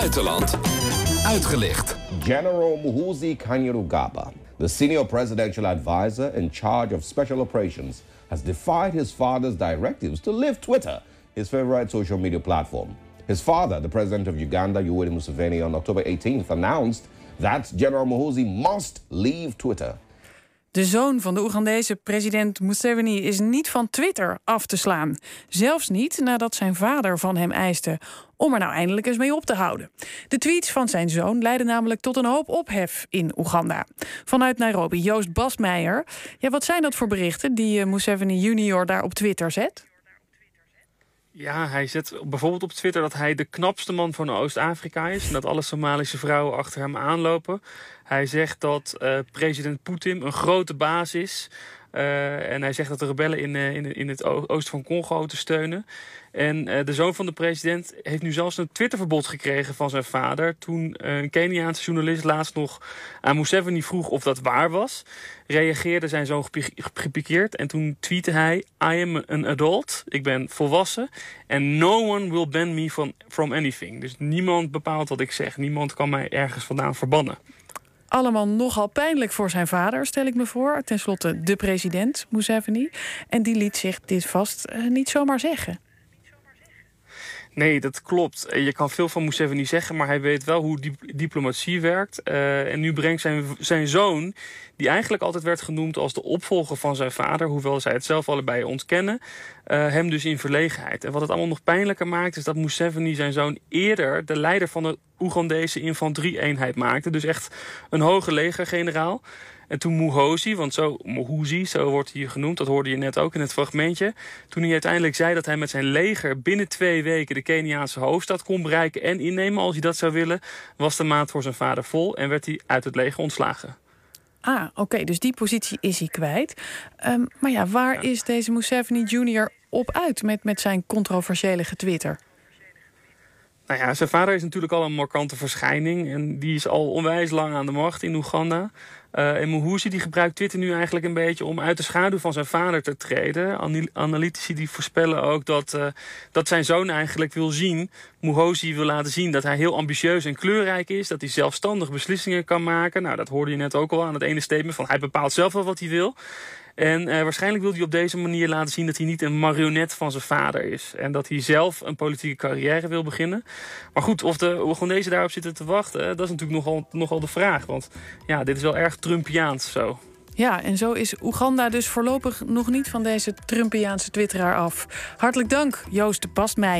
buitenland uitgelicht. General Muhoozi Kainerugaba, the senior presidential advisor in charge of special operations, has defied his father's directives to leave Twitter, his favorite social media platform. His father, the president of Uganda, Yoweri Museveni, on October 18th announced that General Muhoozi must leave Twitter. De zoon van de Oegandese president Museveni is niet van Twitter af te slaan. Zelfs niet nadat zijn vader van hem eiste om er nou eindelijk eens mee op te houden. De tweets van zijn zoon leidden namelijk tot een hoop ophef in Oeganda. Vanuit Nairobi, Joost Basmeijer. Ja, wat zijn dat voor berichten die eh, Museveni junior daar op Twitter zet? Ja, hij zet bijvoorbeeld op Twitter dat hij de knapste man van Oost-Afrika is. En dat alle Somalische vrouwen achter hem aanlopen. Hij zegt dat uh, president Poetin een grote baas is. Uh, en hij zegt dat de rebellen in, uh, in, in het oosten van Congo te steunen. En uh, de zoon van de president heeft nu zelfs een Twitterverbod gekregen van zijn vader. Toen een Keniaanse journalist laatst nog aan Museveni vroeg of dat waar was, reageerde zijn zoon gepikeerd. En toen tweette hij: I am an adult, ik ben volwassen. En no one will ban me from, from anything. Dus niemand bepaalt wat ik zeg. Niemand kan mij ergens vandaan verbannen allemaal nogal pijnlijk voor zijn vader, stel ik me voor. Ten slotte de president, Museveni. En die liet zich dit vast uh, niet zomaar zeggen. Nee, dat klopt. Je kan veel van Museveni zeggen, maar hij weet wel hoe diplomatie werkt. Uh, en nu brengt zijn, zijn zoon, die eigenlijk altijd werd genoemd als de opvolger van zijn vader, hoewel zij het zelf allebei ontkennen, uh, hem dus in verlegenheid. En wat het allemaal nog pijnlijker maakt, is dat Museveni zijn zoon eerder de leider van de Oegandese infanterie-eenheid maakte. Dus echt een hoge legergeneraal. En toen Muhozi, want zo, Muhuzi, zo wordt hij genoemd, dat hoorde je net ook in het fragmentje. Toen hij uiteindelijk zei dat hij met zijn leger binnen twee weken de Keniaanse hoofdstad kon bereiken en innemen als hij dat zou willen, was de maat voor zijn vader vol en werd hij uit het leger ontslagen. Ah, oké, dus die positie is hij kwijt. Um, maar ja, waar ja. is deze Museveni Jr. op uit met, met zijn controversiële getwitter? Nou ja, zijn vader is natuurlijk al een markante verschijning. En die is al onwijs lang aan de macht in Oeganda. Uh, en Muhuzi die gebruikt Twitter nu eigenlijk een beetje om uit de schaduw van zijn vader te treden. Analytici die voorspellen ook dat, uh, dat zijn zoon eigenlijk wil zien, Muhozi wil laten zien dat hij heel ambitieus en kleurrijk is. Dat hij zelfstandig beslissingen kan maken. Nou, dat hoorde je net ook al aan het ene statement van hij bepaalt zelf wel wat hij wil. En uh, waarschijnlijk wil hij op deze manier laten zien dat hij niet een marionet van zijn vader is. En dat hij zelf een politieke carrière wil beginnen. Maar goed, of de Oegandese daarop zitten te wachten, dat is natuurlijk nogal, nogal de vraag. Want ja, dit is wel erg Trumpiaans zo. Ja, en zo is Oeganda dus voorlopig nog niet van deze Trumpiaanse twitteraar af. Hartelijk dank, Joost de Pastmeijer.